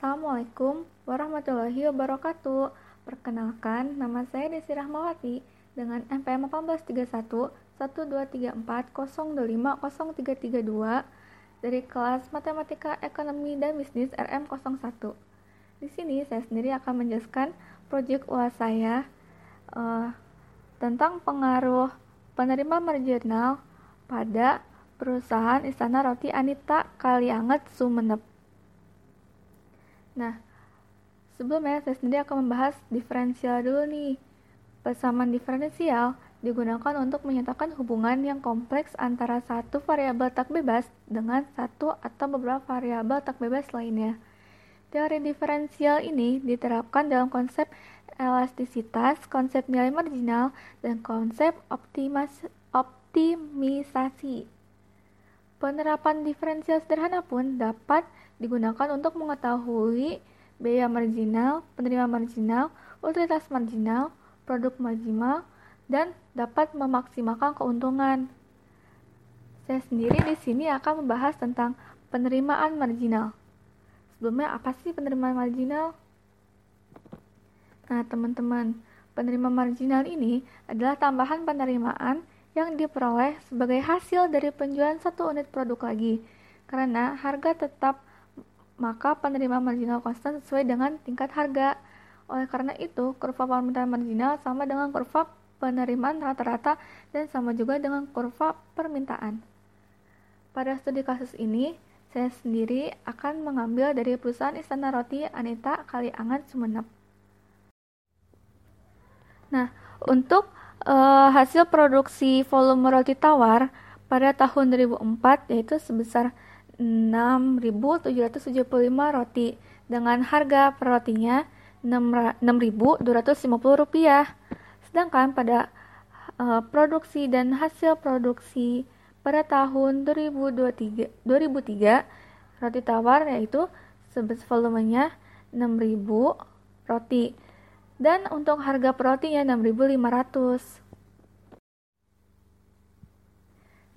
Assalamualaikum warahmatullahi wabarakatuh. Perkenalkan, nama saya Desi Rahmawati dengan NPM 1831 1234 dari kelas Matematika Ekonomi dan Bisnis RM01. Di sini saya sendiri akan menjelaskan proyek UAS saya uh, tentang pengaruh penerima marginal pada perusahaan Istana Roti Anita Kalianget Sumeneb. Nah, sebelumnya saya sendiri akan membahas diferensial dulu nih. Persamaan diferensial digunakan untuk menyatakan hubungan yang kompleks antara satu variabel tak bebas dengan satu atau beberapa variabel tak bebas lainnya. Teori diferensial ini diterapkan dalam konsep elastisitas, konsep nilai marginal, dan konsep optimas, optimisasi. Penerapan diferensial sederhana pun dapat digunakan untuk mengetahui biaya marginal, penerima marginal, utilitas marginal, produk marginal, dan dapat memaksimalkan keuntungan. Saya sendiri di sini akan membahas tentang penerimaan marginal. Sebelumnya apa sih penerimaan marginal? Nah, teman-teman, penerima marginal ini adalah tambahan penerimaan yang diperoleh sebagai hasil dari penjualan satu unit produk lagi. Karena harga tetap, maka penerima marginal konstan sesuai dengan tingkat harga. Oleh karena itu, kurva permintaan marginal sama dengan kurva penerimaan rata-rata dan sama juga dengan kurva permintaan. Pada studi kasus ini, saya sendiri akan mengambil dari perusahaan Istana Roti Anita Kaliangan Sumeneb. Nah, untuk uh, hasil produksi volume roti tawar pada tahun 2004 yaitu sebesar 6.775 roti dengan harga per rotinya 6.250 rupiah. Sedangkan pada uh, produksi dan hasil produksi pada tahun 2023, 2003 roti tawar yaitu sebesar volumenya 6000 roti dan untuk harga per rotinya 6500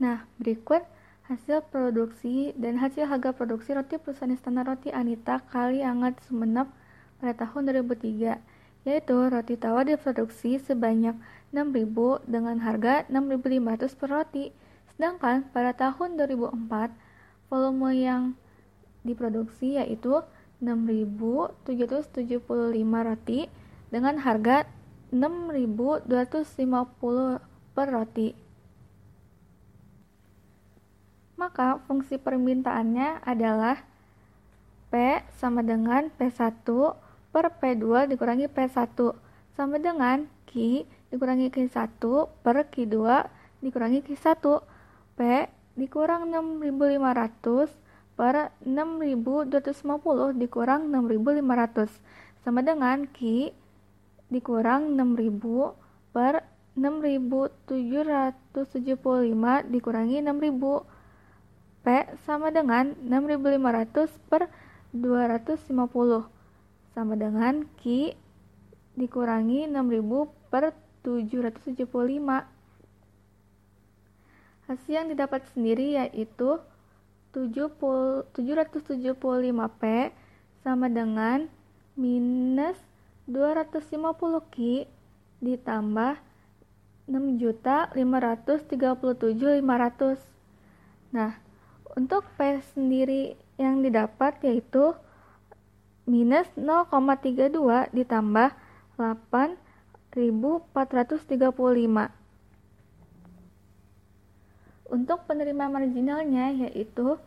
Nah, berikut hasil produksi dan hasil harga produksi roti perusahaan Istana Roti Anita Kali Anget Sumeneb pada tahun 2003 yaitu roti tawar diproduksi sebanyak 6000 dengan harga 6500 per roti. Sedangkan pada tahun 2004, volume yang diproduksi yaitu 6.775 roti dengan harga 6.250 per roti. Maka fungsi permintaannya adalah P sama dengan P1 per P2 dikurangi P1 sama dengan Q dikurangi Q1 per Q2 dikurangi Q1 P dikurang 6500 per 6250 dikurang 6500 sama dengan Q dikurang 6000 per 6775 dikurangi 6000 P sama dengan 6500 per 250 sama dengan Q dikurangi 6000 per 775 Hasil yang didapat sendiri yaitu 775P sama dengan minus 250 Q ditambah 6.537.500. Nah, untuk P sendiri yang didapat yaitu minus 0,32 ditambah 8.435. Untuk penerima marginalnya yaitu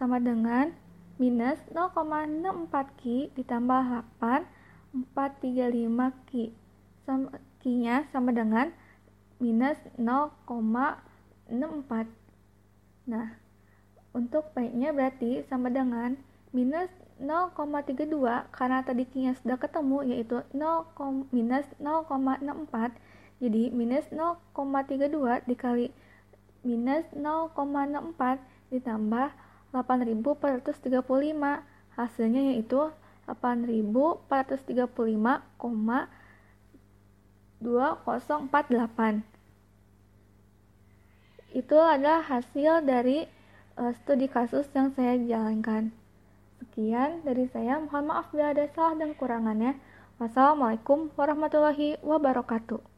sama dengan minus 0,64 Ki ditambah 8 435 Ki. Sama, Ki-nya sama dengan minus 0,64. Nah, untuk P-nya berarti sama dengan minus 0,32 karena tadi Ki-nya sudah ketemu yaitu 0, minus 0,64 jadi minus 0,32 dikali minus 0,64 ditambah 8435 hasilnya yaitu 8435,2048 itu adalah hasil dari uh, studi kasus yang saya jalankan Sekian dari saya, mohon maaf bila ada salah dan kurangannya. Wassalamualaikum warahmatullahi wabarakatuh.